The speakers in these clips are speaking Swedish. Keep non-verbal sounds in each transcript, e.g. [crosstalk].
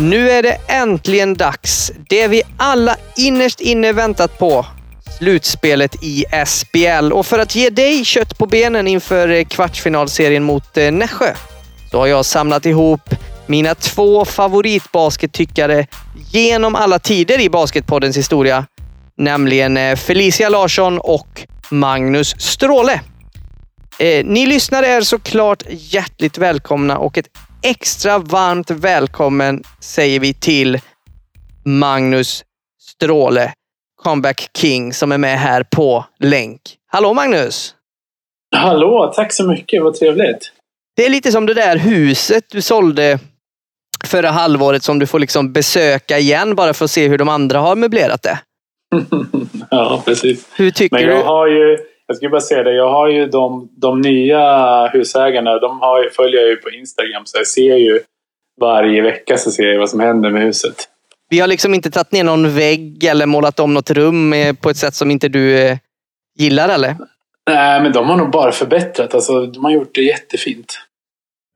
Nu är det äntligen dags. Det vi alla innerst inne väntat på. Slutspelet i SBL. Och för att ge dig kött på benen inför eh, kvartsfinalserien mot eh, Nässjö så har jag samlat ihop mina två favoritbaskettyckare genom alla tider i Basketpoddens historia. Nämligen eh, Felicia Larsson och Magnus Stråle. Eh, ni lyssnare är såklart hjärtligt välkomna och ett extra varmt välkommen säger vi till Magnus Stråle, comeback king, som är med här på länk. Hallå Magnus! Hallå, tack så mycket. Vad trevligt. Det är lite som det där huset du sålde förra halvåret som du får liksom besöka igen bara för att se hur de andra har möblerat det. [laughs] ja, precis. Hur tycker Men jag du? har ju, jag ska bara säga det, jag har ju de, de nya husägarna, de har, följer jag ju på Instagram så jag ser ju varje vecka så ser jag vad som händer med huset. Vi har liksom inte tagit ner någon vägg eller målat om något rum eh, på ett sätt som inte du eh, gillar eller? Nej, men de har nog bara förbättrat. Alltså, de har gjort det jättefint.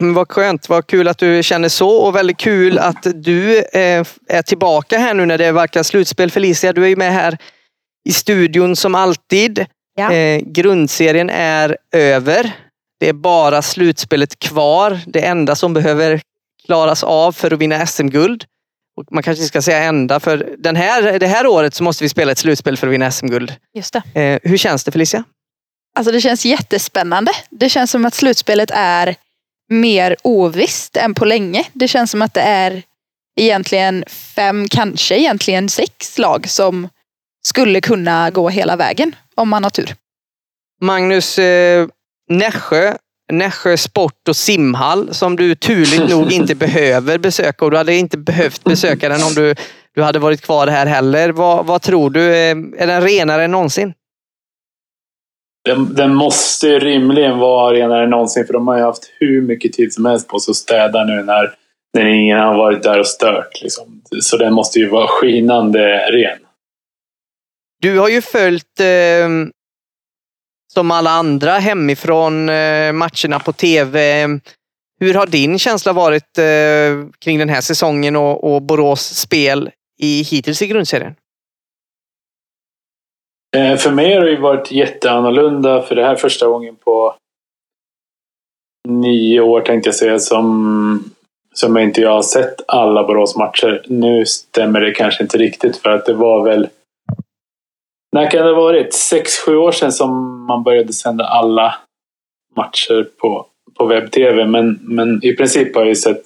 Men vad skönt, vad kul att du känner så och väldigt kul att du eh, är tillbaka här nu när det verkar slutspel. Felicia, du är ju med här i studion som alltid. Ja. Eh, grundserien är över. Det är bara slutspelet kvar. Det enda som behöver klaras av för att vinna SM-guld. Och man kanske ska säga enda, för den här, det här året så måste vi spela ett slutspel för att vinna SM-guld. Just det. Eh, hur känns det Felicia? Alltså det känns jättespännande. Det känns som att slutspelet är mer ovisst än på länge. Det känns som att det är egentligen fem, kanske egentligen sex lag som skulle kunna gå hela vägen om man har tur. Magnus, eh, Nässjö, Nässjö sport och simhall som du turligt nog [laughs] inte behöver besöka och du hade inte behövt besöka den om du, du hade varit kvar här heller. Vad, vad tror du? Eh, Är den renare än någonsin? Den, den måste rimligen vara renare än någonsin för de har ju haft hur mycket tid som helst på sig att städa nu när, när ingen har varit där och stört. Liksom. Så den måste ju vara skinande ren. Du har ju följt eh, som alla andra hemifrån eh, matcherna på tv. Hur har din känsla varit eh, kring den här säsongen och, och Borås spel i, hittills i grundserien? Eh, För mig har det varit jätteannorlunda för det här är första gången på nio år tänkte jag säga som, som jag inte jag har sett alla Borås matcher. Nu stämmer det kanske inte riktigt för att det var väl när kan det ha varit? Sex, sju år sedan som man började sända alla matcher på, på webb-tv. Men, men i princip har jag ju sett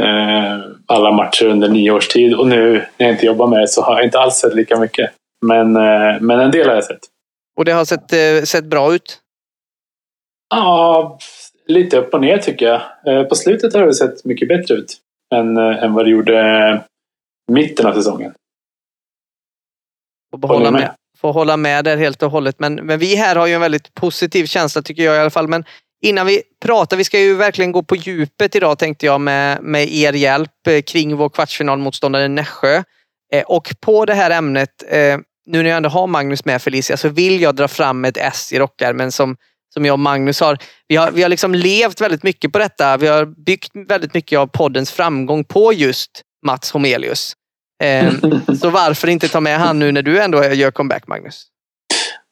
eh, alla matcher under nio års tid. Och nu när jag inte jobbar med det så har jag inte alls sett lika mycket. Men, eh, men en del har jag sett. Och det har sett, eh, sett bra ut? Ja, lite upp och ner tycker jag. Eh, På slutet har det sett mycket bättre ut än, eh, än vad det gjorde eh, mitten av säsongen. Får hålla med. med. Får hålla med där helt och hållet. Men, men vi här har ju en väldigt positiv känsla tycker jag i alla fall. Men innan vi pratar, vi ska ju verkligen gå på djupet idag tänkte jag med, med er hjälp eh, kring vår kvartsfinalmotståndare Nässjö. Eh, och på det här ämnet, eh, nu när jag ändå har Magnus med Felicia, så vill jag dra fram ett S i rockärmen som, som jag och Magnus har. Vi har, vi har liksom levt väldigt mycket på detta. Vi har byggt väldigt mycket av poddens framgång på just Mats Homelius. Eh, [laughs] så varför inte ta med han nu när du ändå gör comeback, Magnus?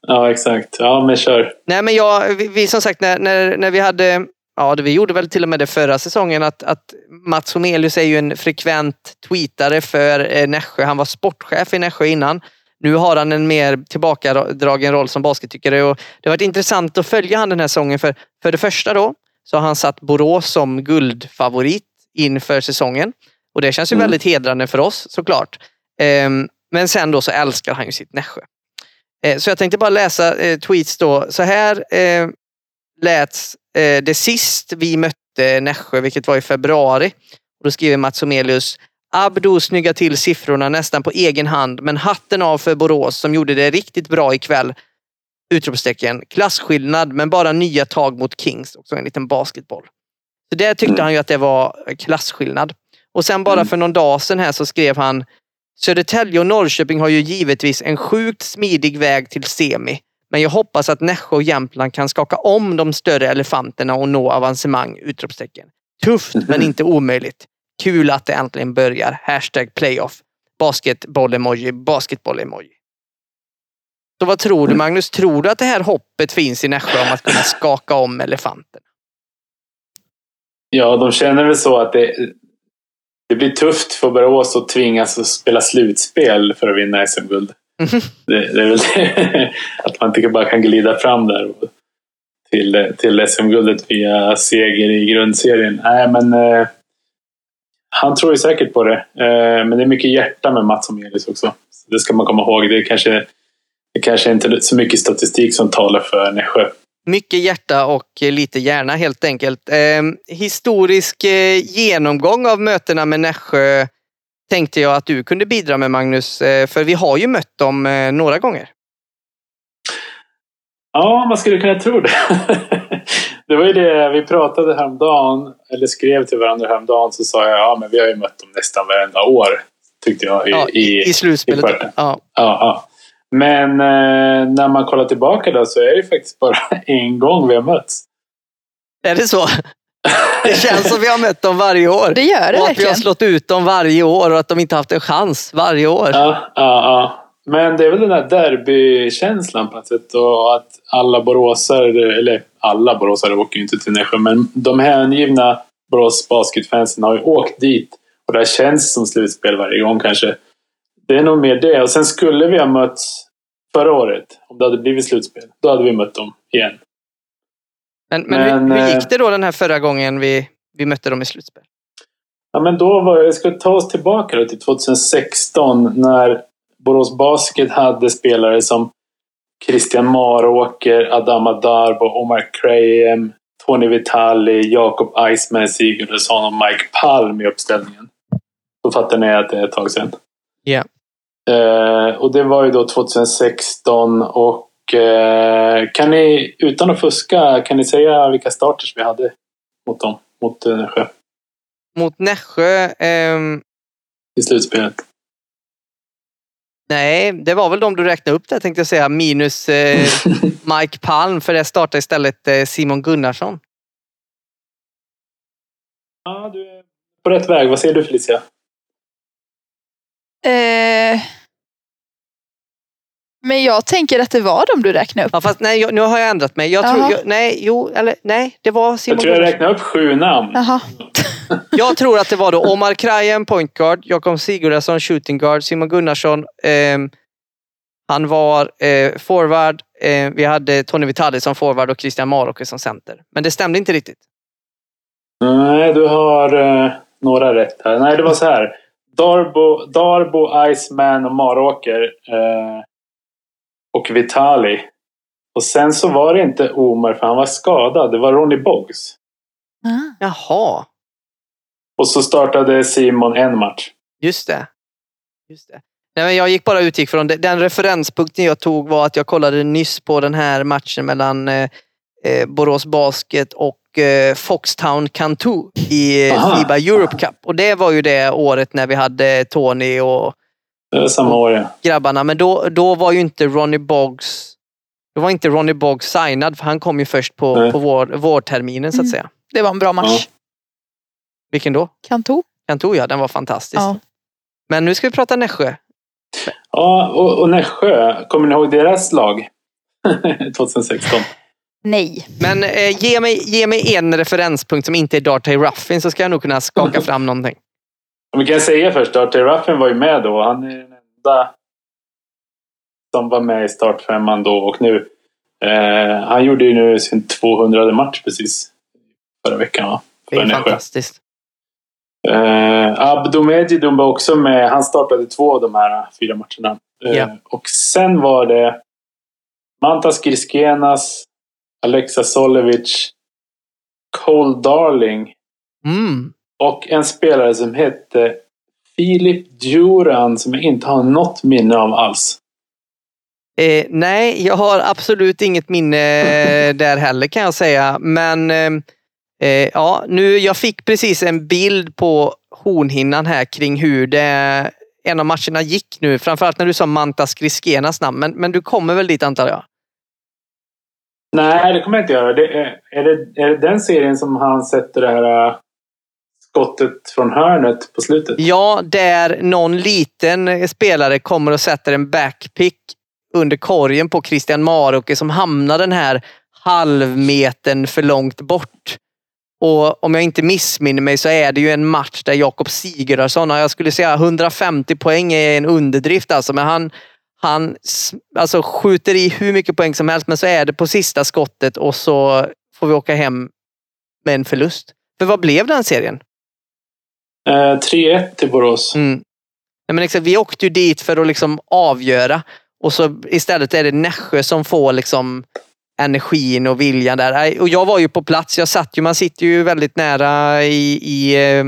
Ja, exakt. Ja, men kör. Nej, men jag, vi, vi som sagt, när, när, när vi hade, ja, det, vi gjorde väl till och med det förra säsongen, att, att Mats Homelius är ju en frekvent tweetare för eh, Nässjö. Han var sportchef i Nässjö innan. Nu har han en mer tillbakadragen roll som baskettyckare och det har varit intressant att följa han den här säsongen. För, för det första då, så har han satt Borås som guldfavorit inför säsongen. Och det känns ju Mm. väldigt hedrande för oss såklart. Ehm, men sen då så älskar han ju sitt Nässjö. Eh, Så jag tänkte bara läsa eh, tweets då. Så här eh, lät eh, det sist vi mötte Nässjö, vilket var i februari. Och då skriver Mats Omelius Abdo snyggar till siffrorna nästan på egen hand, men hatten av för Borås som gjorde det riktigt bra ikväll. Utropstecken. Klasskillnad, men bara nya tag mot Kings. Också en liten basketboll. Så där tyckte han ju att det var klasskillnad. Och sen bara Mm. för någon dag sedan här så skrev han Södertälje och Norrköping har ju givetvis en sjukt smidig väg till semi. Men jag hoppas att Nässjö och Jämtland kan skaka om de större elefanterna och nå avancemang! Utropstecken. Tufft men inte omöjligt. Kul att det äntligen börjar. Hashtag playoff. Basketboll-emoji, basketboll-emoji. Så vad tror du Magnus? Tror du att det här hoppet finns i Nässjö om att kunna skaka om elefanten? Ja, de känner väl så att det, det blir tufft för Borås att tvingas att spela slutspel för att vinna SM-guld. Mhm. [laughs] Det, det är väl det, att man inte bara kan glida fram där till, till SM-guldet via seger i grundserien. Nej, men eh, han tror ju säkert på det. Eh, men det är mycket hjärta med Mats Omelius också. Så det ska man komma ihåg. Det är kanske, det kanske inte är så mycket statistik som talar för Nässjö. Mycket hjärta och lite hjärna helt enkelt. Eh, historisk eh, genomgång av mötena med Nässjö tänkte jag att du kunde bidra med Magnus. Eh, för vi har ju mött dem eh, några gånger. Ja, man skulle kunna tro det. [laughs] Det var ju det vi pratade häromdagen, eller skrev till varandra häromdagen, så sa jag ja men vi har ju mött dem nästan varenda år. Tyckte jag i, Ja, i, i, slutspelet. i ja. ja, ja. Men eh, när man kollar tillbaka då så är det faktiskt bara [laughs] en gång vi har mötts. Är det så? Det känns som vi har mött dem varje år. Det gör det Och att vi har verkligen. slått ut dem varje år och att de inte haft en chans varje år. Ja, ja, ja. Men det är väl den där derbykänslan på något sätt. Och att alla boråsare, eller alla boråsare åker ju inte till Nässjö, men de hängivna Borås basketfansen har ju åkt dit. Och det känns som slutspel varje gång kanske. Det är nog mer det. Och sen skulle vi ha mötts förra året, om det hade blivit slutspel. Då hade vi mött dem igen. Men, men, hur, Men, hur eh, gick det då den här förra gången vi, vi mötte dem i slutspel? Ja, men då var det, jag ska ta oss tillbaka då till 2016 när Borås Basket hade spelare som Christian Maråker, Adama Darbo, Omar Graham, Tony Vitali, Jakob Iceman Sigurdsson och Mike Palm i uppställningen. Då fattar ni att det är ett tag sedan. Ja. Eh, och det var ju då 2016 och eh, kan ni, utan att fuska, kan ni säga vilka starters vi hade mot dem? Mot eh, Nässjö Mot Nässjö? ehm, i slutspelet? nej, det var väl de du räknade upp där tänkte jag säga. Minus eh, [laughs] Mike Palm, för det startade istället eh, Simon Gunnarsson. Ja, du är på rätt väg. Vad säger du Felicia? Eh, men jag tänker att det var de du räknade upp. Ja, fast nej, jag, nu har jag ändrat mig. Jag tror, jag, nej, jo, eller nej, det var Simon Jag tror jag räknade upp sju namn. Jaha. [laughs] Jag tror att det var då Omar Krajen, point guard, Jakob Sigurdsson, shooting guard, Simon Gunnarsson, ehm, han var eh, forward, eh, vi hade Tony Vitali som forward och Christian Maråker som center. Men det stämde inte riktigt. Nej, du har eh, några rätt här. Nej, det var så här. Darbo, Darbo Iceman och Maråker. Eh, och Vitali. Och sen så var det inte Omar för han var skadad. Det var Ronny Boggs. Ah. Jaha, Och så startade Simon en match. just det. Just det. Nej, men jag gick bara utgick från det. Den referenspunkten jag tog var att jag kollade nyss på den här matchen mellan eh, eh, Borås Basket och eh, Foxtown Cantu i Aha. FIBA Europe Cup. Och det var ju det året när vi hade Tony och samma år ja. grabbarna. Men då, då var ju inte Ronny Boggs då var inte Ronny Boggs signad för han kom ju först på, Nej. på vår, vårterminen så att Mm. säga. Det var en bra match. Vilken då? Kanto? Cantu ja, den var fantastisk. Ja. Men nu ska vi prata Nässjö. Ja, och, och Nässjö. Kommer ni ihåg deras lag? [laughs] 2016. Nej. Men eh, ge, mig, ge mig en referenspunkt som inte är Darty Ruffin så ska jag nog kunna skaka fram någonting. Vi kan säga först, Darty Ruffin var ju med då. Han är den enda som var med i startfemman då och nu. Eh, han gjorde ju nu sin 200 match precis förra veckan va? Det är För Nässjö. fantastiskt. Eh, Abdomedji var också med. Han startade två av de här fyra matcherna. Eh. Och sen var det Mantas Griskenas, Alexa Solevic, Cole Darling Mm. och en spelare som hette Filip Duran som jag inte har något minne av alls. Eh, nej, jag har absolut inget minne [laughs] där heller kan jag säga. Men eh, eh, ja, nu, jag fick precis en bild på hornhinnan här kring hur det, en av matcherna gick nu. Framförallt när du sa Mantas Griskenas namn. Men, men du kommer väl dit antar jag? Nej, det kommer jag inte göra. Det är, är, det, är det den serien som han sätter det här äh, skottet från hörnet på slutet? Ja, där någon liten eh, spelare kommer och sätter en backpick under korgen på Christian Maroke som hamnar den här halvmetern för långt bort. Och om jag inte missminner mig så är det ju en match där Jakob Sigurdsson jag skulle säga 150 poäng är en underdrift alltså, men han, han alltså, skjuter i hur mycket poäng som helst, men så är det på sista skottet och så får vi åka hem med en förlust. För vad blev den serien? Eh, 3-1 till Borås. Mm. Nej, men exakt, vi åkte ju dit för att liksom avgöra och så istället är det Nässjö som får liksom energin och viljan där. Och jag var ju på plats. Jag satt ju, man sitter ju väldigt nära i, i eh,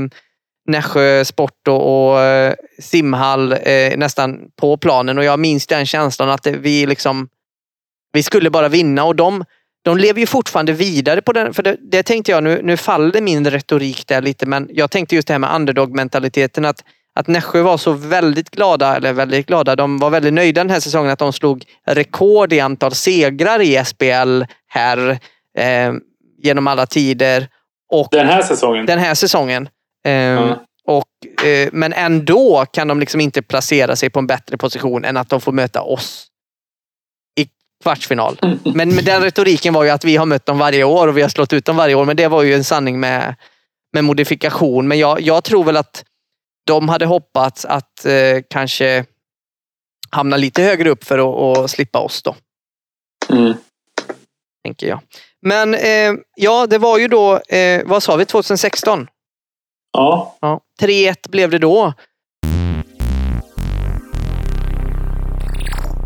Nässjö sport och, och eh, simhall eh, nästan på planen och jag minns den känslan att vi liksom vi skulle bara vinna och de, de lever ju fortfarande vidare på den. För det, det tänkte jag, nu, nu faller min retorik där lite, men jag tänkte just det här med underdog-mentaliteten. Att, att Nässjö var så väldigt glada, eller väldigt glada, de var väldigt nöjda den här säsongen att de slog rekord i antal segrar i SPL här eh, genom alla tider. Och den här säsongen? Den här säsongen. Mm. och, eh, men ändå kan de liksom inte placera sig på en bättre position än att de får möta oss kvartsfinal. [laughs] Men med den retoriken var ju att vi har mött dem varje år och vi har slått ut dem varje år. Men det var ju en sanning med, med modifikation. Men jag, jag tror väl att de hade hoppats att eh, kanske hamna lite högre upp för att, att slippa oss då. Mm. Tänker jag. Men eh, ja, det var ju då, eh, vad sa vi, 2016? Ja. ja 3-1 blev det då.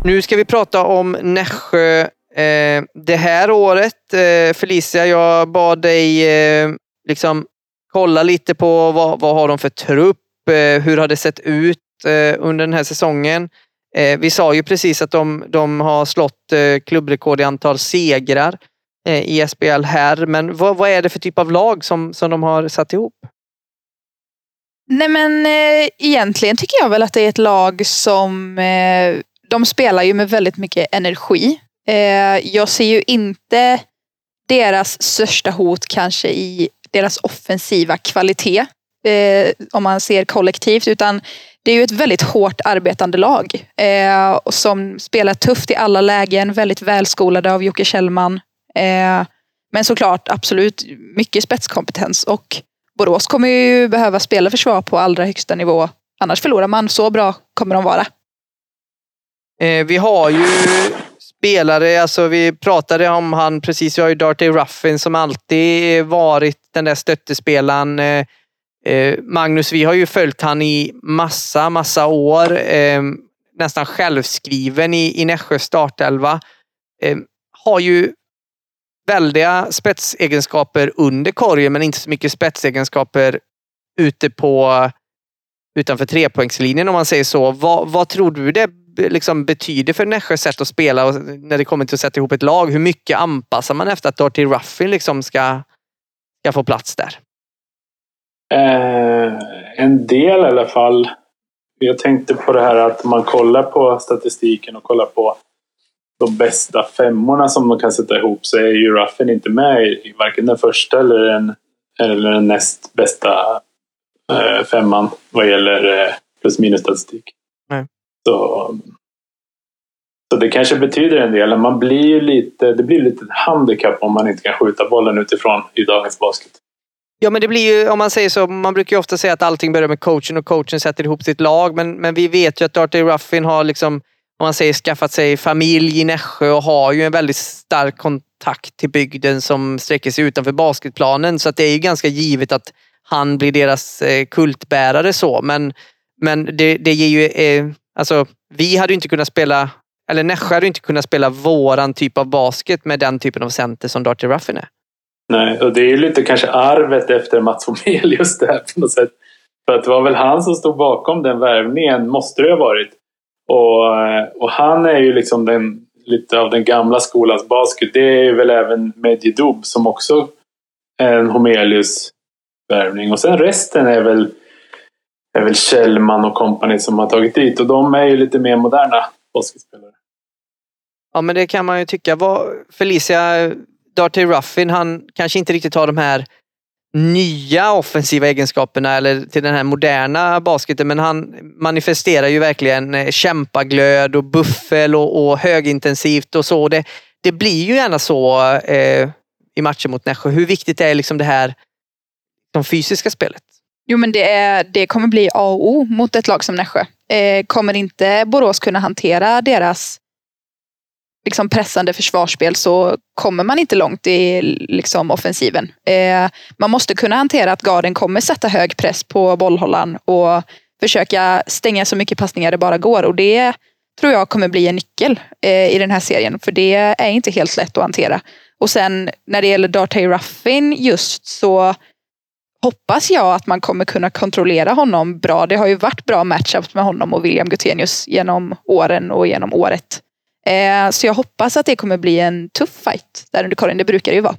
Nu ska vi prata om Nässjö eh, det här året. Eh, Felicia, jag bad dig eh, liksom kolla lite på vad, vad har de för trupp? Eh, hur har det sett ut eh, under den här säsongen? Eh, vi sa ju precis att de, de har slått eh, klubbrekord i antal segrar eh, i SBL här, men vad, vad är det för typ av lag som, som de har satt ihop? Nej men eh, egentligen tycker jag väl att det är ett lag som eh, de spelar ju med väldigt mycket energi. Eh, jag ser ju inte deras största hot kanske i deras offensiva kvalitet. Eh, om man ser kollektivt. Utan det är ju ett väldigt hårt arbetande lag. Eh, som spelar tufft i alla lägen. Väldigt välskolade av Jocke Kjellman. Eh, men såklart absolut mycket spetskompetens. Och Borås kommer ju behöva spela försvar på allra högsta nivå. Annars förlorar man. Så bra kommer de vara. Eh, vi har ju spelare, alltså vi pratade om han precis, vi har ju Darty Ruffin som alltid varit den där stöttespelaren. Eh, eh, Magnus, vi har ju följt han i massa, massa år. Eh, nästan självskriven i, i Nässjö startelva. Eh, har ju väldiga spetsegenskaper under korgen men inte så mycket spetsegenskaper ute på utanför trepoängslinjen om man säger så. Vad, vad tror du det liksom betyder för Nässjös sätt att spela och när det kommer till att sätta ihop ett lag? Hur mycket anpassar man efter att Darty Ruffin liksom ska, ska få plats där? Eh, en del i alla fall. Jag tänkte på det här att man kollar på statistiken och kollar på de bästa femmorna som man kan sätta ihop så är ju Ruffin inte med i varken den första eller den, eller den näst bästa eh, femman vad gäller eh, plus minus statistik. Så, så det kanske betyder en del. Man blir lite, det blir lite handikapp om man inte kan skjuta bollen utifrån i dagens basket. Ja, men det blir ju, om man säger så, man brukar ju ofta säga att allting börjar med coachen och coachen sätter ihop sitt lag. Men, men vi vet ju att Darty Ruffin har liksom, om man säger skaffat sig familj i Nässjö och har ju en väldigt stark kontakt till bygden som sträcker sig utanför basketplanen. Så att det är ju ganska givet att han blir deras eh, kultbärare så. Men, men det, det ger ju eh, Alltså, vi hade inte kunnat spela, eller Nässjö hade inte kunnat spela våran typ av basket med den typen av center som Darty Ruffin är. Nej, och det är ju lite kanske arvet efter Mats Homelius det här på något sätt. För att det var väl han som stod bakom den värvningen, måste det ha varit. Och, eh, och han är ju liksom den, lite av den gamla skolans basket. Det är väl även Medjedoub som också är en Homelius värvning. Och sen resten är väl är väl Kjellman och kompani som har tagit dit. Och de är ju lite mer moderna basketspelare. Ja, men det kan man ju tycka. Felicia Darty Ruffin, han kanske inte riktigt har de här nya offensiva egenskaperna eller till den här moderna basketen. Men han manifesterar ju verkligen eh, kämpaglöd och buffel och, och högintensivt och så. Det, det blir ju gärna så eh, i matcher mot Nässjö. Hur viktigt är liksom det här de fysiska spelet? Jo men det, är, det kommer bli A och O mot ett lag som Nässjö. Eh, kommer inte Borås kunna hantera deras liksom pressande försvarsspel så kommer man inte långt i liksom, offensiven. Eh, man måste kunna hantera att garden kommer sätta hög press på bollhållaren och försöka stänga så mycket passningar det bara går. Och det tror jag kommer bli en nyckel eh, i den här serien. För det är inte helt lätt att hantera. Och sen när det gäller Dartey Ruffin just så hoppas jag att man kommer kunna kontrollera honom bra. Det har ju varit bra matchups med honom och William Gutenius genom åren och genom året. Eh, så jag hoppas att det kommer bli en tuff fight där under korgen. Det brukar det ju vara.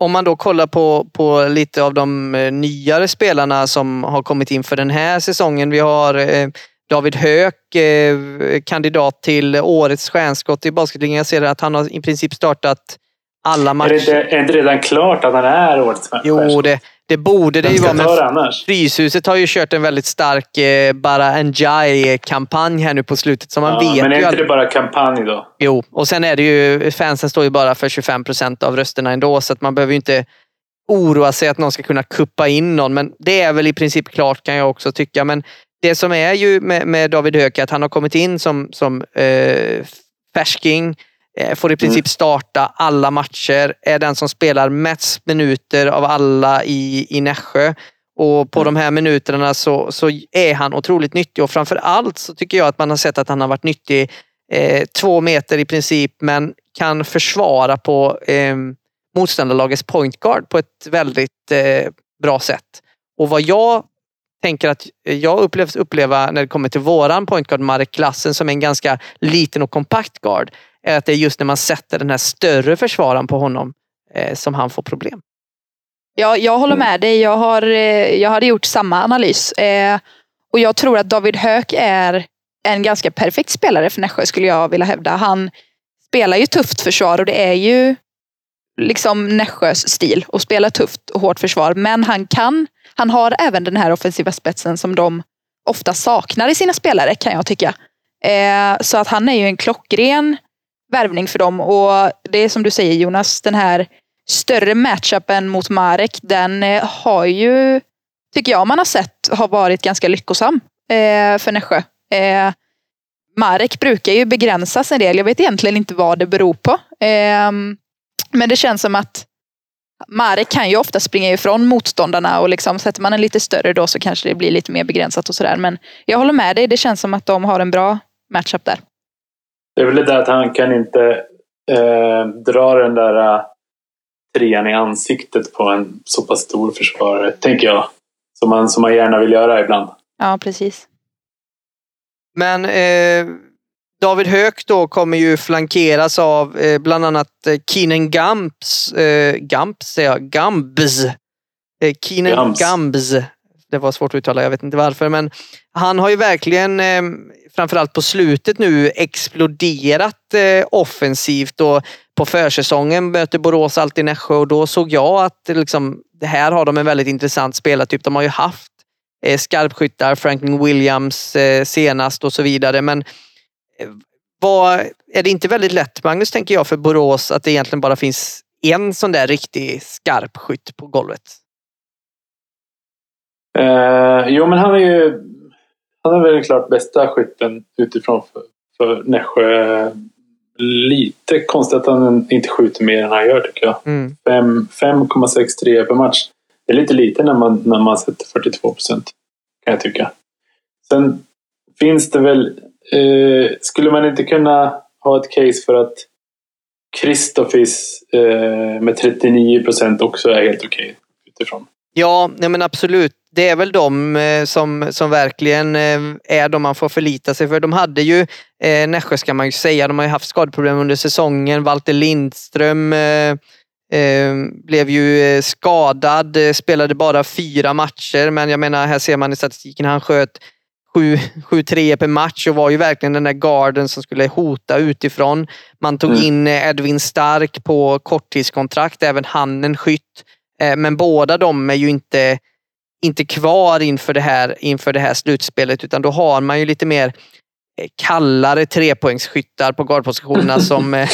Om man då kollar på, på lite av de eh, nyare spelarna som har kommit in för den här säsongen. Vi har eh, David Höök, eh, kandidat till årets stjärnskott i basketligan. Jag ser att han har i princip startat alla matcher. Är det, är det redan klart att han är årets stjärnskott? Jo, det, det borde det ju vara. Men annars? Fryshuset har ju kört en väldigt stark eh, Bara Njai-kampanj här nu på slutet. Så man ja, vet men är inte att... det bara kampanj då? Jo, och sen är det ju, fansen står ju bara för 25 procent av rösterna ändå, så att man behöver ju inte oroa sig att någon ska kunna kuppa in någon. Men det är väl i princip klart kan jag också tycka. Men det som är ju med, med David Höök att han har kommit in som, som eh, färsking får i princip mm. starta alla matcher, är den som spelar mest minuter av alla i, i Nässjö. Och på mm. de här minuterna så, så är han otroligt nyttig och framför allt så tycker jag att man har sett att han har varit nyttig eh, två meter i princip men kan försvara på eh, motståndarlagets point guard på ett väldigt eh, bra sätt. Och vad jag tänker att jag upplevs uppleva när det kommer till våran point guard Marek Klassen som är en ganska liten och kompakt guard är att det är just när man sätter den här större försvararen på honom eh, som han får problem. Ja, jag håller med dig. Jag, har, eh, jag hade gjort samma analys. Eh, och jag tror att David Höök är en ganska perfekt spelare för Nässjö skulle jag vilja hävda. Han spelar ju tufft försvar och det är ju liksom Nässjös stil att spela tufft och hårt försvar. Men han kan, han har även den här offensiva spetsen som de ofta saknar i sina spelare kan jag tycka. Eh, så att han är ju en klockren värvning för dem. Och det är som du säger Jonas, den här större matchupen mot Marek, den eh, har ju, tycker jag man har sett, har varit ganska lyckosam eh, för Nässjö. Eh, Marek brukar ju begränsas en del. Jag vet egentligen inte vad det beror på. Eh, men det känns som att Marek kan ju ofta springa ifrån motståndarna och liksom sätter man en lite större då så kanske det blir lite mer begränsat och sådär. Men jag håller med dig, det känns som att de har en bra matchup där. Det är väl det där att han kan inte eh, dra den där uh, trean i ansiktet på en så pass stor försvarare, tänker jag. Som man, som man gärna vill göra ibland. Ja, precis. Men eh, David Höök då kommer ju flankeras av eh, bland annat eh, Keenan Gamps, eh, Gamps säger jag, Gambs. Eh, Keenan Gams. Gambs. Det var svårt att uttala, jag vet inte varför. Men han har ju verkligen eh, framförallt på slutet nu exploderat eh, offensivt och på försäsongen möter Borås alltid Nässjö och då såg jag att liksom, det här har de en väldigt intressant spelartyp. De har ju haft eh, skarpskyttar, Franklin Williams eh, senast och så vidare. Men eh, vad, är det inte väldigt lätt, Magnus, tänker jag, för Borås att det egentligen bara finns en sån där riktig skarpskytt på golvet? Uh, jo, men han är ju han är väl den klart bästa skytten utifrån för, för Nässjö. Lite konstigt att han inte skjuter mer än han gör tycker jag. Mm. 5,63 per match. Det är lite lite när man, när man sätter 42 procent. Kan jag tycka. Sen finns det väl... Eh, skulle man inte kunna ha ett case för att Kristofis eh, med 39 procent också är helt okej okay utifrån? Ja, nej men absolut det är väl de eh, som, som verkligen eh, är de man får förlita sig för. De hade ju, eh, Nässjö ska man ju säga, de har ju haft skadeproblem under säsongen. Walter Lindström eh, eh, blev ju skadad, spelade bara fyra matcher. Men jag menar, här ser man i statistiken, han sköt 7-3 per match och var ju verkligen den där garden som skulle hota utifrån. Man tog mm. in Edvin Stark på korttidskontrakt, även han en skytt. Eh, men båda de är ju inte, inte kvar inför det, här, inför det här slutspelet utan då har man ju lite mer eh, kallare trepoängsskyttar på guardpositionerna [laughs] som, eh,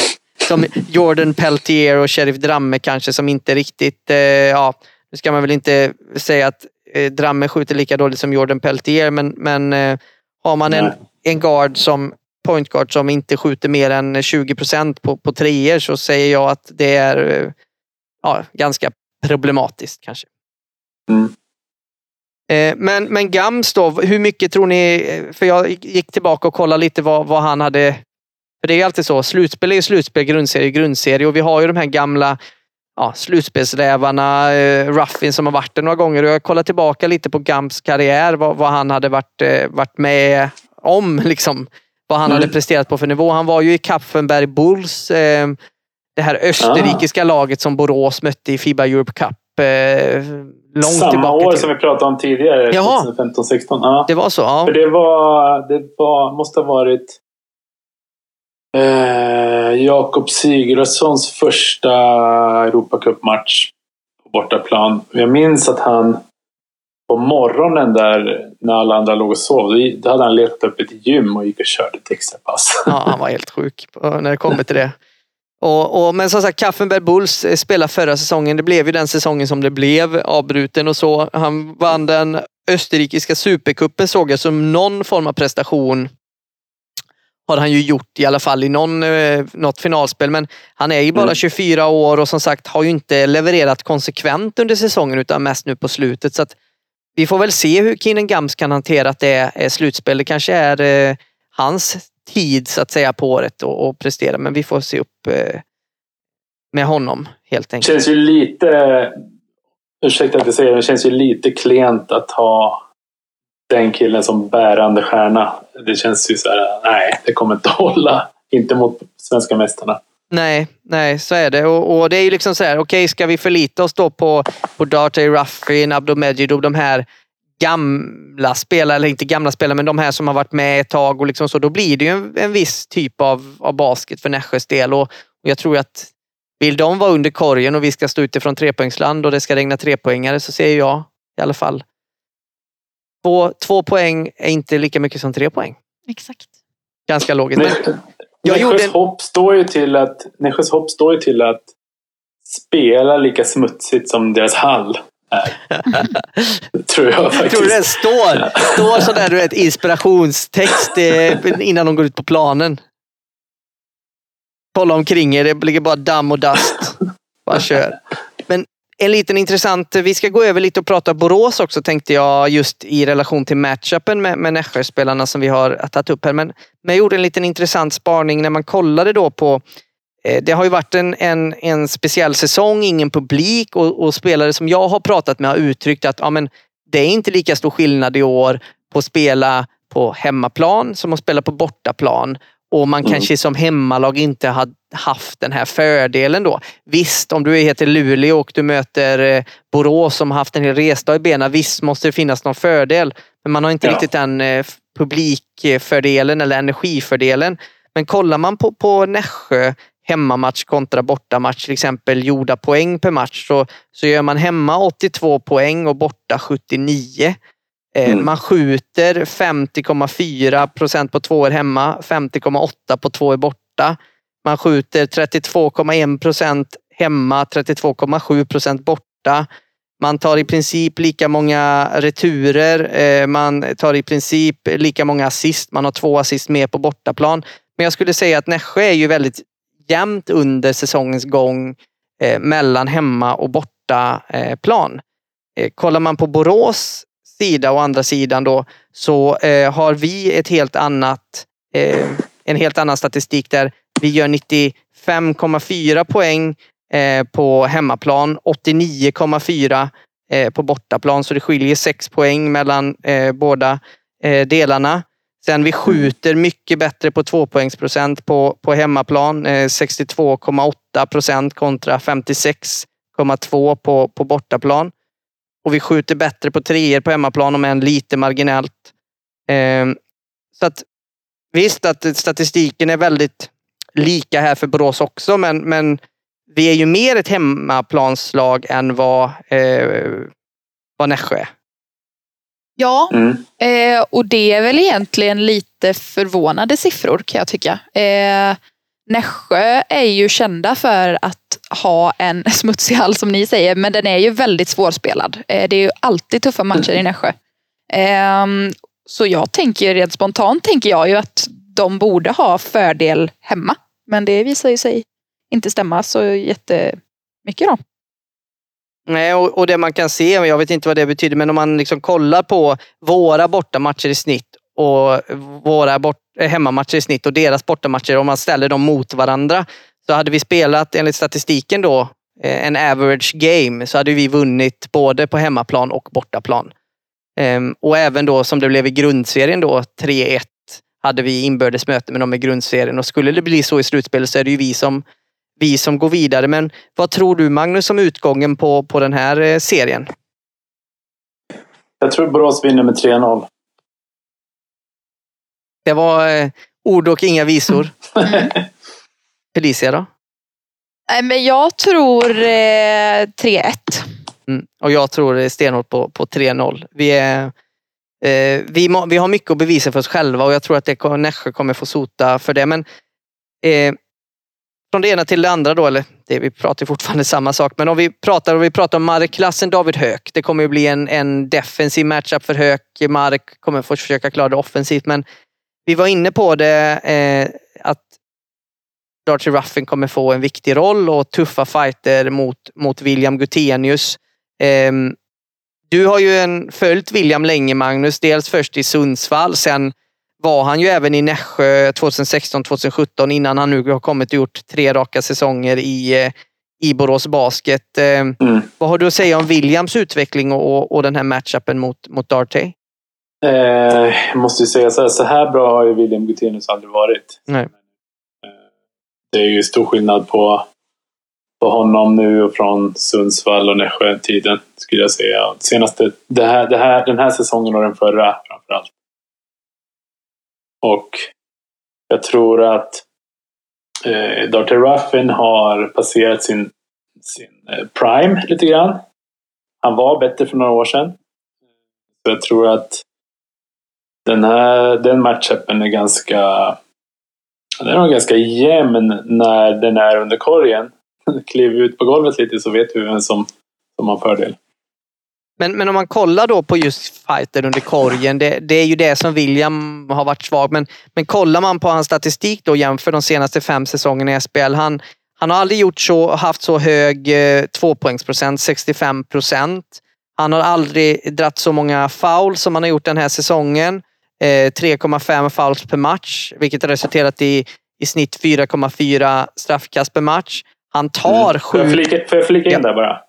som Jordan Peltier och Sheriff Dramme kanske som inte riktigt, ja, nu ska man väl inte säga att Dramme skjuter lika dåligt som Jordan Peltier men, men har man en, en guard som point guard som inte skjuter mer än 20 procent på, på treor så säger jag att det är ja, ganska problematiskt kanske. Mm. Eh, men, men Gams då, hur mycket tror ni, för jag gick tillbaka och kollade lite vad, vad han hade för det är alltid så, slutspel är slutspel, grundserie är grundserie och vi har ju de här gamla ja, slutspelsrävarna, eh, Ruffin som har varit det några gånger. Och jag kollar tillbaka lite på Gams karriär, vad, vad han hade varit, eh, varit med om. Liksom, vad han mm. hade presterat på för nivå. Han var ju i Kapfenberg Bulls, det här österrikiska ah. laget som Borås mötte i Fiba Europe Cup. Eh, långt Samma tillbaka år till. som vi pratade om tidigare, 2015-16. Ja. Det var så? Ja. För det, var, det var, måste ha varit eh, Jakob Sigurdssons första Europacup-match på bortaplan. Jag minns att han på morgonen där när alla andra låg och sov, då hade han letat upp ett gym och gick och körde ett extra pass. Ja, han var helt sjuk när det kommer till det. [laughs] Och, och, men som sagt, Kaffenberg Bulls eh, spelade förra säsongen. Det blev ju den säsongen som det blev, avbruten och så. Han vann den österrikiska supercupen såg jag som någon form av prestation. Har han ju gjort i alla fall i någon, eh, något finalspel. Men han är ju bara mm. 24 år och som sagt har ju inte levererat konsekvent under säsongen utan mest nu på slutet. Så vi får väl se hur Keenan Gams kan hantera att det är slutspel. Det kanske är eh, hans tid så att säga på året och, och prestera. Men vi får se upp eh, med honom helt enkelt. Känns ju lite, ursäkta att jag säger det, det känns ju lite klent att ha den killen som bärande stjärna. Det känns ju så här, nej, det kommer inte [laughs] hålla. Inte mot svenska mästarna. Nej, nej, så är det. Och, och det är ju liksom så här, okej, okay, ska vi förlita oss då på, på Darty Ruffin, Abdomejid de här gamla spelare, eller inte gamla spelare, men de här som har varit med ett tag och liksom så, då blir det ju en, en viss typ av, av basket för Nässjös del. Och, och jag tror att vill de vara under korgen och vi ska stå utifrån trepoängsland och det ska regna trepoängare så ser jag i alla fall två, två poäng är inte lika mycket som tre poäng. Exakt. Ganska logiskt. Men jag Nässjös gjorde... hopp står ju till att Nässjös hopp står ju till att spela lika smutsigt som deras hall. Äh. tror jag faktiskt. Tror du det står, står sådär, du vet, inspirationstext eh, innan de går ut på planen? Kolla omkring er, det ligger bara damm och dust. Bara kör. Men en liten intressant, vi ska gå över lite och prata Borås också tänkte jag just i relation till matchupen med, med Nässjö-spelarna som vi har tagit upp här. Men, men jag gjorde en liten intressant spaning när man kollade då på det har ju varit en, en, en speciell säsong, ingen publik och, och, spelare som jag har pratat med har uttryckt att ja, men det är inte lika stor skillnad i år på att spela på hemmaplan som att spela på bortaplan. Och man mm. kanske som hemmalag inte har haft den här fördelen då. Visst, om du heter Luleå och du möter eh, Borås som har haft en hel resdag i benen, visst måste det finnas någon fördel. Men man har inte ja. riktigt den eh, publikfördelen eller energifördelen. Men kollar man på, på Nässjö hemmamatch kontra bortamatch, till exempel gjorda poäng per match, så, så gör man hemma 82 poäng och borta 79. Eh, mm. Man skjuter 50,4 procent på tvåor hemma, 50,8 på tvåor borta. Man skjuter 32,1 procent hemma, 32,7 procent borta. Man tar i princip lika många returer. Eh, man tar i princip lika många assist. Man har två assist mer på bortaplan. Men jag skulle säga att Nässjö är ju väldigt jämnt under säsongens gång eh, mellan hemma och borta eh, plan. Eh, kollar man på Borås sida och andra sidan då så eh, har vi ett helt annat, eh, en helt annan statistik där vi gör 95,4 poäng eh, på hemmaplan, 89,4 eh, på bortaplan. Så det skiljer 6 poäng mellan eh, båda eh, delarna. Sen vi skjuter mycket bättre på tvåpoängsprocent på, på hemmaplan. Eh, 62,8 procent kontra 56,2 på, på bortaplan. Och vi skjuter bättre på treor på hemmaplan om än lite marginellt. Eh, så att visst att statistiken är väldigt lika här för Borås också, men, men vi är ju mer ett hemmaplanslag än vad, eh, vad Nässjö är. Ja, Mm. eh, och det är väl egentligen lite förvånande siffror kan jag tycka. Eh, Nässjö är ju kända för att ha en [laughs] smutsig hall som ni säger, men den är ju väldigt svårspelad. Eh, det är ju alltid tuffa matcher i Nässjö. Ehm, så jag tänker rent spontant tänker jag ju att de borde ha fördel hemma. Men det visar ju sig inte stämma så jättemycket då. Nej, och, och det man kan se, jag vet inte vad det betyder, men om man liksom kollar på våra bortamatcher i snitt och våra bort, eh, hemmamatcher i snitt och deras bortamatcher, om man ställer dem mot varandra, så hade vi spelat enligt statistiken då eh, en average game så hade vi vunnit både på hemmaplan och bortaplan. Ehm, och även då som det blev i grundserien då 3-1 hade vi inbördes möte med dem i grundserien och skulle det bli så i slutspelet så är det ju vi som vi som går vidare. Men vad tror du Magnus om utgången på, på den här eh, serien? Jag tror Borås vinner med 3-0. Det var eh, ord och inga visor. [laughs] Felicia då? Nej, men jag tror eh, 3-1. Mm. Och jag tror är stenhårt på, på 3-0. Vi, är, eh, vi, må, vi har mycket att bevisa för oss själva och jag tror att det, Nässjö kommer få sota för det. Men eh, från det ena till det andra då, eller det, vi pratar fortfarande [laughs] samma sak. Men om vi pratar, om vi pratar om markklassen David Höök. Det kommer ju bli en, en defensiv matchup för Höök. Mark kommer få försöka klara det offensivt. Men vi var inne på det eh, att Darcy Ruffin kommer få en viktig roll och tuffa fighter mot, mot William Gutenius. Eh, du har ju en, följt William länge Magnus, dels först i Sundsvall, sen var han ju även i Nässjö 2016-2017 innan han nu har kommit och gjort tre raka säsonger i, eh, i Borås Basket. Ehm, Mm. vad har du att säga om Williams utveckling och, och den här matchupen mot, mot Darty? Eh, jag måste ju säga så här, så här bra har ju William Gutenius aldrig varit. Nej. Eh, Det är ju stor skillnad på, på honom nu och från Sundsvall och Nässjö-tiden, skulle jag säga. Senaste, det här, det här, den här säsongen och den förra framförallt. Och jag tror att eh, Darty Ruffin har passerat sin, sin eh, prime lite grann. Han var bättre för några år sedan. Så jag tror att den här den matchupen är ganska den är nog ganska jämn när den är under korgen. [laughs] Kliver vi ut på golvet lite så vet vi vem som, som har fördel. Men, men om man kollar då på just fighter under korgen, det, det är ju det som William har varit svag. Men, men kollar man på hans statistik då jämför de senaste fem säsongerna i SPL. Han, han har aldrig gjort så, haft så hög eh, tvåpoängsprocent, 65 procent. Han har aldrig dratt så många foul som han har gjort den här säsongen. Eh, 3,5 fouls per match, vilket har resulterat i, i snitt 4,4 straffkast per match. Han tar Mm. Får jag sju... flika, får jag flika in Ja. där bara?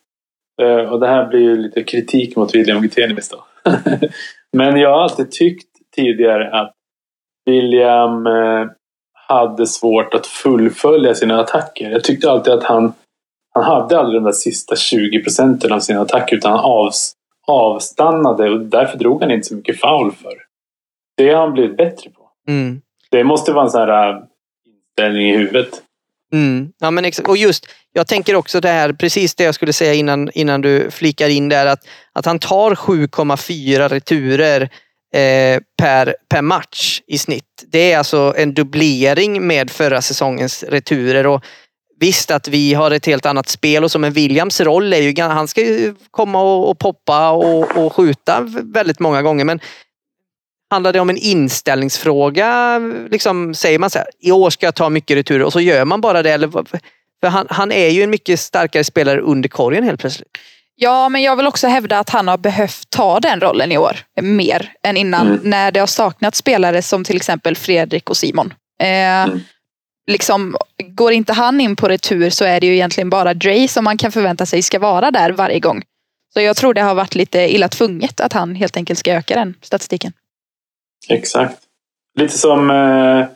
Eh, och det här blir ju lite kritik mot William Gutenius då. [laughs] Men jag har alltid tyckt tidigare att William eh, hade svårt att fullfölja sina attacker. Jag tyckte alltid att han, han hade aldrig de där sista 20 procenten av sina attacker utan han avs, avstannade och därför drog han inte så mycket foul för. Det har han blivit bättre på. Mm. Det måste vara en sån här äh, inställning i huvudet. Mm. Ja, men exakt. Och just, jag tänker också det här, precis det jag skulle säga innan, innan du flikar in där, att, att han tar 7,4 returer eh, per, per match i snitt. Det är alltså en dubblering med förra säsongens returer. Och Visst att vi har ett helt annat spel och så, men Williams roll är ju, han ska ju komma och, och poppa och, och skjuta väldigt många gånger. Men handlar det om en inställningsfråga? Liksom, säger man så här, i år ska jag ta mycket returer och så gör man bara det? Eller, för han, han är ju en mycket starkare spelare under korgen helt plötsligt. Ja, men jag vill också hävda att han har behövt ta den rollen i år. Mer än innan. Mm. När det har saknats spelare som till exempel Fredrik och Simon. Eh, Mm. liksom, går inte han in på retur så är det ju egentligen bara Dre som man kan förvänta sig ska vara där varje gång. Så jag tror det har varit lite illa tvunget att han helt enkelt ska öka den statistiken. Exakt. Lite som eh,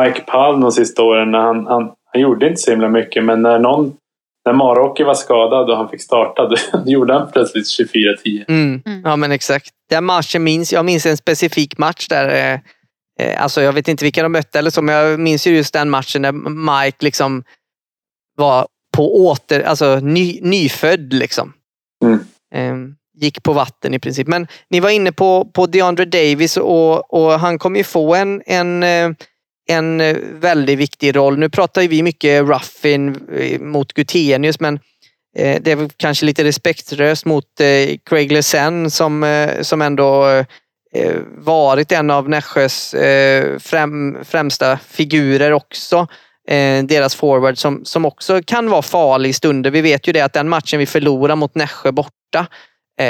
Mike Palm de sista åren. När han, han, han gjorde inte så himla mycket, men när någon när Maroki var skadad och han fick starta, [laughs] då gjorde han plötsligt 24-10. Mm. Mm. Ja men exakt. Den matchen minns jag. minns en specifik match där. Eh, eh, alltså jag vet inte vilka de mötte eller så, men jag minns ju just den matchen när Mike liksom var på åter, alltså ny, nyfödd liksom. Mm. Eh, gick på vatten i princip. Men ni var inne på, på DeAndre Davis och, och han kommer ju få en, en, eh, en eh, väldigt viktig roll. Nu pratar ju vi mycket Ruffin eh, mot Gutenius men det är kanske lite respektlöst mot Craig Lessen som, som ändå varit en av Nässjös främ, främsta figurer också. Deras forward som, som också kan vara farlig i stunder. Vi vet ju det att den matchen vi förlorar mot Nässjö borta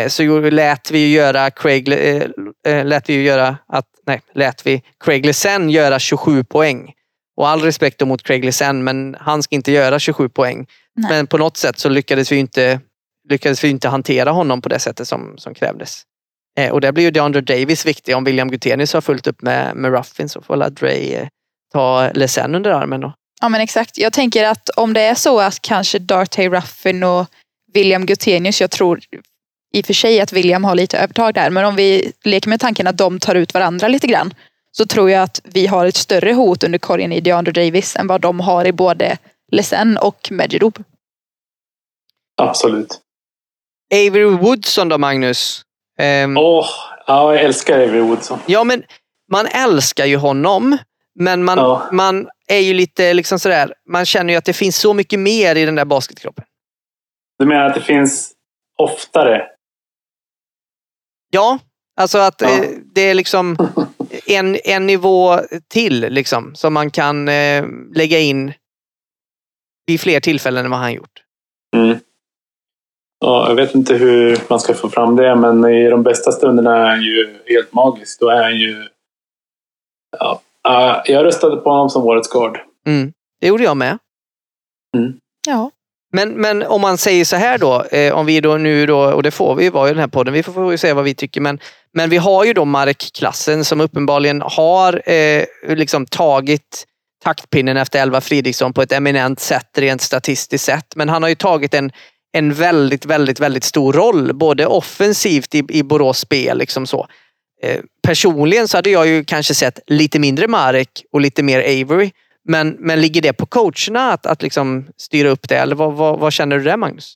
så lät vi ju göra Craig, eh, eh, lät vi göra att, nej, lät vi Craig Lessen göra 27 poäng. Och all respekt mot Craig Lessen, men han ska inte göra 27 poäng. Nej. Men på något sätt så lyckades vi inte, lyckades vi inte hantera honom på det sättet som, som krävdes. Eh, och där blir ju DeAndre Davis viktig. Om William Gutenius har fullt upp med, med Ruffin så får Dre eh, ta Lessen under armen då. Ja men exakt. Jag tänker att om det är så att kanske Dartey Ruffin och William Gutenius, jag tror i och för sig att William har lite övertag där, men om vi leker med tanken att de tar ut varandra lite grann så tror jag att vi har ett större hot under korgen i DeAndre Davis än vad de har i både Lesen och Medjidub. Absolut. Avery Woodson då Magnus? Ehm, Åh, ja, jag älskar Avery Woodson. Ja men man älskar ju honom. Men man, Ja. man är ju lite liksom sådär, man känner ju att det finns så mycket mer i den där basketkroppen. Du menar att det finns oftare? Ja, alltså att Ja. eh, det är liksom en, en nivå till liksom som man kan eh, lägga in vid fler tillfällen än vad han gjort. Mm. Ja, jag vet inte hur man ska få fram det, men i de bästa stunderna är han ju helt magisk. Då är han ju... Ja, ja, jag röstade på honom som årets guard. Mm. Det gjorde jag med. Ja. Men, men om man säger så här då, eh, om vi då nu då, och det får vi ju vara i den här podden, vi får, får ju säga vad vi tycker, men, men vi har ju då markklassen som uppenbarligen har eh, liksom tagit taktpinnen efter Elva Fridriksson på ett eminent sätt rent statistiskt sett. Men han har ju tagit en, en väldigt, väldigt, väldigt stor roll, både offensivt i, i Borås spel. Liksom så. Eh, personligen så hade jag ju kanske sett lite mindre Marek och lite mer Avery. Men, men ligger det på coacherna att, att liksom styra upp det? Eller vad, vad, vad känner du där Magnus?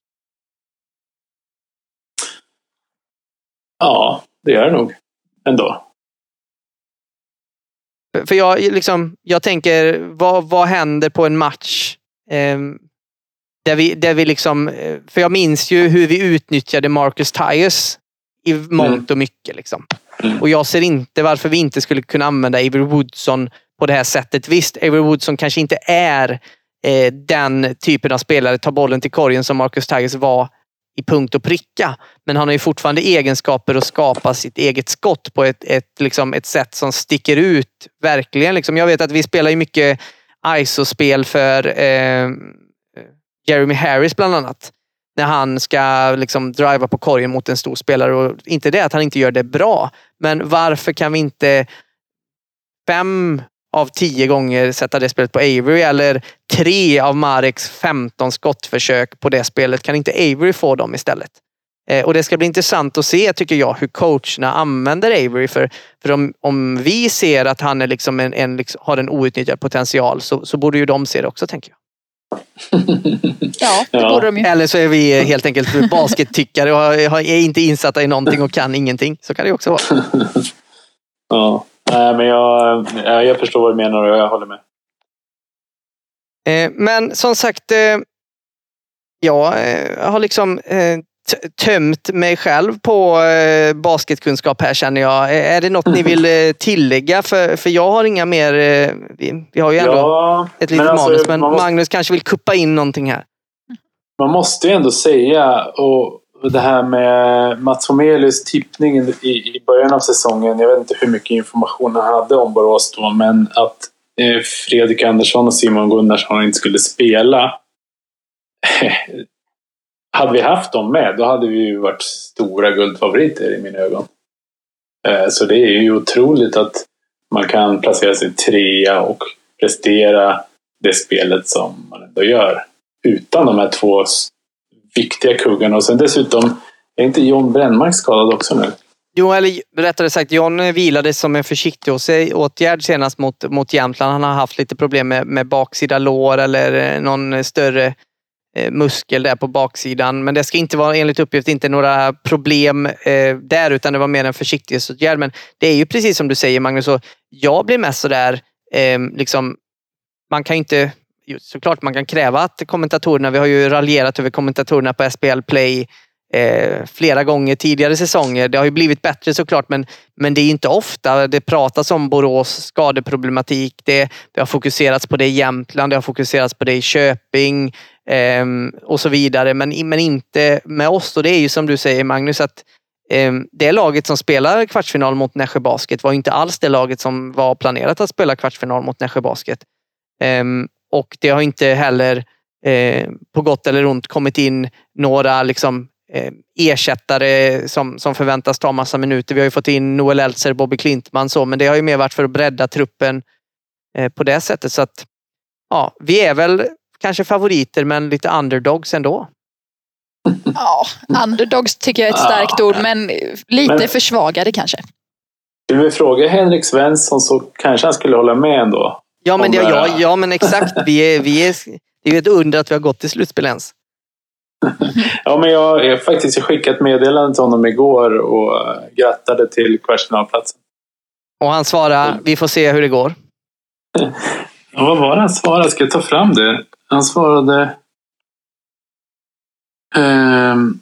Ja, det gör det nog. Ändå. För- jag, liksom, jag tänker, vad, vad händer på en match? ehm, där vi, där vi liksom, eh, för jag minns ju hur vi utnyttjade Marcus Tyus i mångt och mycket. Liksom. Mm. Och jag ser inte varför vi inte skulle kunna använda Avery Woodson på det här sättet. Visst, Avery Woodson kanske inte är eh, den typen av spelare, ta bollen till korgen som Marcus Tyus var i punkt och pricka. Men han har ju fortfarande egenskaper att skapa sitt eget skott på ett, ett, liksom ett sätt som sticker ut. Verkligen. Liksom. Jag vet att vi spelar ju mycket ISO-spel för eh, Jeremy Harris bland annat. När han ska liksom driva på korgen mot en stor spelare. Och inte det att han inte gör det bra. Men varför kan vi inte fem av tio gånger sätta det spelet på Avery eller tre av Mareks 15 skottförsök på det spelet. Kan inte Avery få dem istället? Eh, och det ska bli intressant att se, tycker jag, hur coacherna använder Avery. För, för om, om vi ser att han är liksom en, en, liksom, har en outnyttjad potential så, så borde ju de se det också, tänker jag. [laughs] Ja, det Ja. borde de ju. Eller så är vi helt enkelt baskettyckare och är inte insatta i någonting och kan ingenting. Så kan det också vara. [laughs] Ja. Nej, men jag, ja, jag förstår vad du menar och jag håller med. Eh, Men som sagt, eh, jag eh, har liksom eh, tömt mig själv på eh, basketkunskap här känner jag. Eh, Är det något ni vill eh, tillägga? För, för jag har inga mer... eh, Vi, vi har ju ändå Ja, ett litet men alltså, manus, men man måste- Magnus kanske vill kuppa in någonting här. Man måste ju ändå säga, och det här med Mats Homelius tippning i, i början av säsongen. Jag vet inte hur mycket information han hade om Borås då, men att eh, Fredrik Andersson och Simon Gunnarsson inte skulle spela. [laughs] hade vi haft dem med, då hade vi ju varit stora guldfavoriter i mina ögon. Eh, så det är ju otroligt att man kan placera sig trea och prestera det spelet som man ändå gör utan de här två viktiga kuggarna. Och sen dessutom, är inte John Brännmark skadad också nu? Jo, eller rättare sagt, John vilade som en försiktig åtgärd senast mot, mot Jämtland. Han har haft lite problem med, med baksida lår eller eh, någon större eh, muskel där på baksidan. Men det ska inte vara enligt uppgift inte några problem eh, där utan det var mer en försiktighetsåtgärd. Men det är ju precis som du säger Magnus, och jag blir mest sådär, eh, liksom, man kan inte såklart man kan kräva att kommentatorerna, vi har ju raljerat över kommentatorerna på SPL Play eh, flera gånger tidigare säsonger. Det har ju blivit bättre såklart men, men det är inte ofta det pratas om Borås skadeproblematik. Det, det har fokuserats på det i Jämtland, det har fokuserats på det i Köping eh, och så vidare. Men, men inte med oss. Och det är ju som du säger Magnus att ehm, det laget som spelar kvartsfinal mot Nässjö Basket var inte alls det laget som var planerat att spela kvartsfinal mot Nässjö Basket. Ehm, och det har inte heller eh, på gott eller ont kommit in några liksom, eh, ersättare som, som förväntas ta massa minuter. Vi har ju fått in Noel Eltzer, Bobby Klintman så, men det har ju mer varit för att bredda truppen eh, på det sättet. Så att ja, vi är väl kanske favoriter men lite underdogs ändå. Ja, underdogs tycker jag är ett starkt ord, men lite men, försvagade kanske. Skulle vi fråga Henrik Svensson så kanske han skulle hålla med ändå. Ja, men, det, ja, ja, men exakt. Vi är, vi är, det är ett under att vi har gått till slutspel ens. [laughs] ja, men jag har faktiskt skickat meddelande till honom igår och grattade till kvartsfinalplatsen. Och han svarade, vi får se hur det går. [laughs] ja, vad var det han svarade? Ska jag ta fram det? Han svarade... Ehm,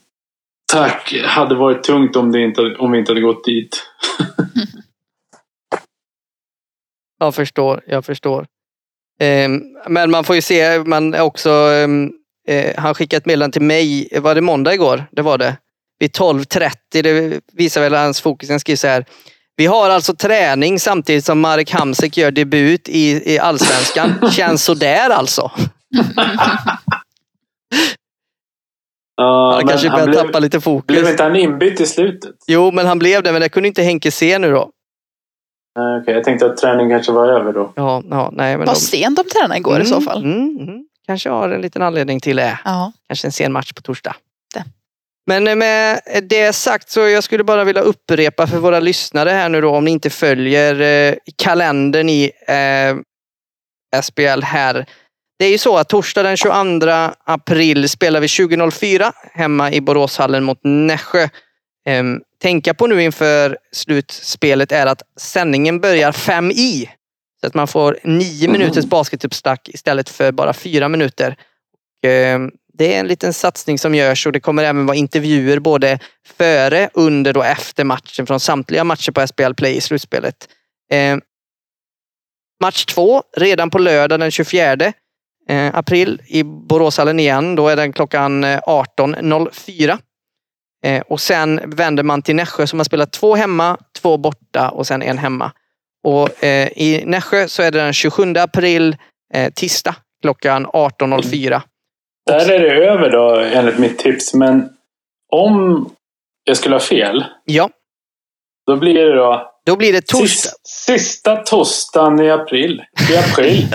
tack, hade varit tungt om, det inte, om vi inte hade gått dit. [laughs] Jag förstår, jag förstår. Ehm, men man får ju se, man också, ehm, eh, han skickade ett meddelande till mig, var det måndag igår? Det var det. Vid 12.30, det visar väl hans fokus, han skriver så här. Vi har alltså träning samtidigt som Marek Hamsik gör debut i, i Allsvenskan. [laughs] Känns sådär alltså. Uh, han kanske börjar tappa lite fokus. Blev inte han inbytt i slutet? Jo, men han blev det. Men det kunde inte Henke se nu då. Okej, okay, jag tänkte att träningen kanske var över då. Ja, ja nej, men Vad de... sent de tränar igår mm, i så mm, fall. Mm, mm. Kanske har en liten anledning till det. Ja. Kanske en sen match på torsdag. Det. Men med det sagt så jag skulle bara vilja upprepa för våra lyssnare här nu då om ni inte följer eh, kalendern i eh, SBL här. Det är ju så att torsdag den 22 april spelar vi 2004 hemma i Boråshallen mot Nässjö. Ehm, tänka på nu inför slutspelet är att sändningen börjar fem i. Så att man får nio mm. minuters basketuppsnack istället för bara fyra minuter. Ehm, det är en liten satsning som görs och det kommer även vara intervjuer både före, under och efter matchen från samtliga matcher på SBL Play i slutspelet. Ehm, match två, redan på lördag den 24 eh, april i Boråshallen igen. Då är den klockan 18.04. Eh, och sen vänder man till Nässjö som har spelat två hemma, två borta och sen en hemma. Och eh, I Nässjö så är det den 27 april, eh, tisdag klockan 18.04. Där är det över då enligt mitt tips. Men om jag skulle ha fel. Ja. Då blir det då då blir det torsdag. Sista torsdagen i april. I april.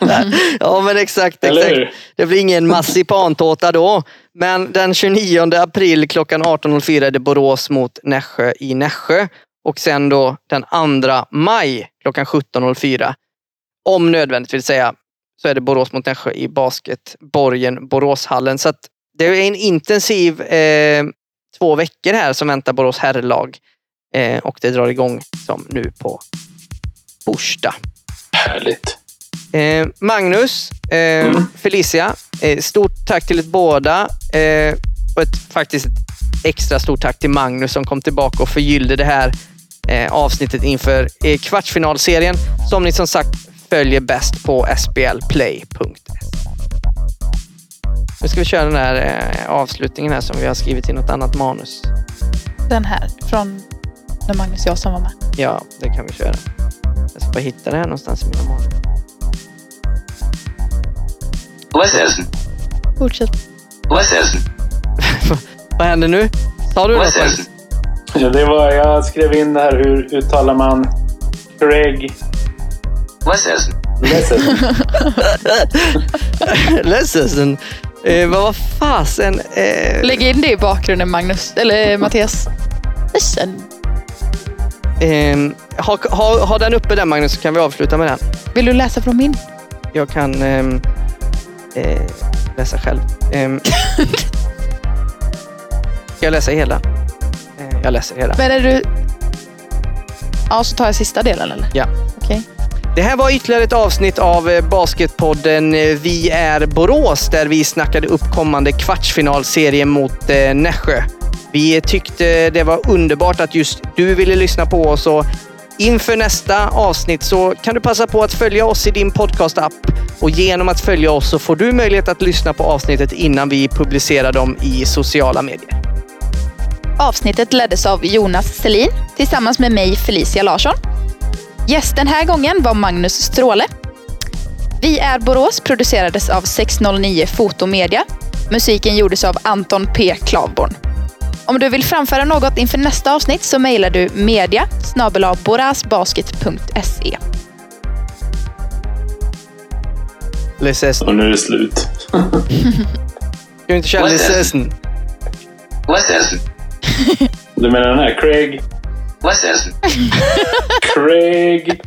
[laughs] ja men exakt. exakt. Det blir ingen massipantårta då. Men den 29 april klockan 18.04 är det Borås mot Nässjö i Nässjö. Och sen då den 2 maj klockan 17.04. Om nödvändigt vill säga. Så är det Borås mot Nässjö i basketborgen Boråshallen. Så att det är en intensiv eh, två veckor här som väntar Borås herrlag. Eh, och det drar igång som nu på torsdag. Härligt. Eh, Magnus, eh, mm. Felicia, eh, stort tack till er båda. Eh, och ett, faktiskt ett extra stort tack till Magnus som kom tillbaka och förgyllde det här eh, avsnittet inför kvartsfinalserien som ni som sagt följer bäst på sblplay.se. Nu ska vi köra den här avslutningen här som vi har skrivit i något annat manus. Den här från när Magnus Jansson var med. Ja, det kan vi köra. Jag ska bara hitta det här någonstans i mina. Listen. Fortsätt. [laughs] Vad händer nu? Sa du något? Ja, det var, jag skrev in det här. Hur uttalar man Craig? Listen. [laughs] Eh, vad var fasen? Eh... Lägg in det i bakgrunden Magnus, eller Mattias. Listen. Eh, ha, ha, ha den uppe där Magnus så kan vi avsluta med den. Vill du läsa från min? Jag kan... Eh, eh, läsa själv. Ehm. Ska [laughs] jag läsa hela? Eh, Jag läser hela. Men är du... Ja, så tar jag sista delen eller? Ja. Okej. Det här var ytterligare ett avsnitt av eh, Basketpodden eh, Vi är Borås där vi snackade upp kommande kvartsfinalserie mot eh, Nässjö. Vi tyckte det var underbart att just du ville lyssna på oss och inför nästa avsnitt så kan du passa på att följa oss i din podcastapp och genom att följa oss så får du möjlighet att lyssna på avsnittet innan vi publicerar dem i sociala medier. Avsnittet leddes av Jonas Selin tillsammans med mig Felicia Larsson. Gäst den här gången var Magnus Stråle. Vi är Borås producerades av 609 Fotomedia. Musiken gjordes av Anton P Klavborn. Om du vill framföra något inför nästa avsnitt så mejlar du media borasbasket.se. Lyses. Och nu är det slut. [laughs] Ska du inte köra Vad säger du? Menar den här? Craig? Listen. Craig?